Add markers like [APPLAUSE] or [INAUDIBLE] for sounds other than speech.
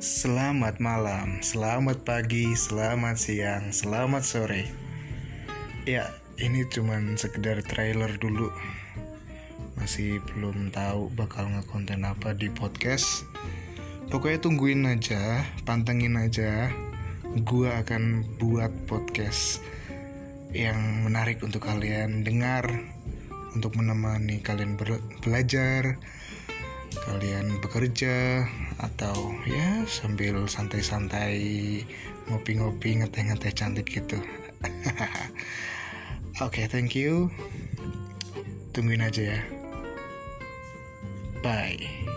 Selamat malam, selamat pagi, selamat siang, selamat sore. Ya, ini cuman sekedar trailer dulu. Masih belum tahu bakal ngekonten apa di podcast. Pokoknya tungguin aja, pantengin aja. Gua akan buat podcast yang menarik untuk kalian dengar, untuk menemani kalian belajar, kalian bekerja atau ya sambil santai-santai ngopi-ngopi ngeteh-ngeteh cantik gitu. [LAUGHS] Oke okay, thank you. Tungguin aja ya. Bye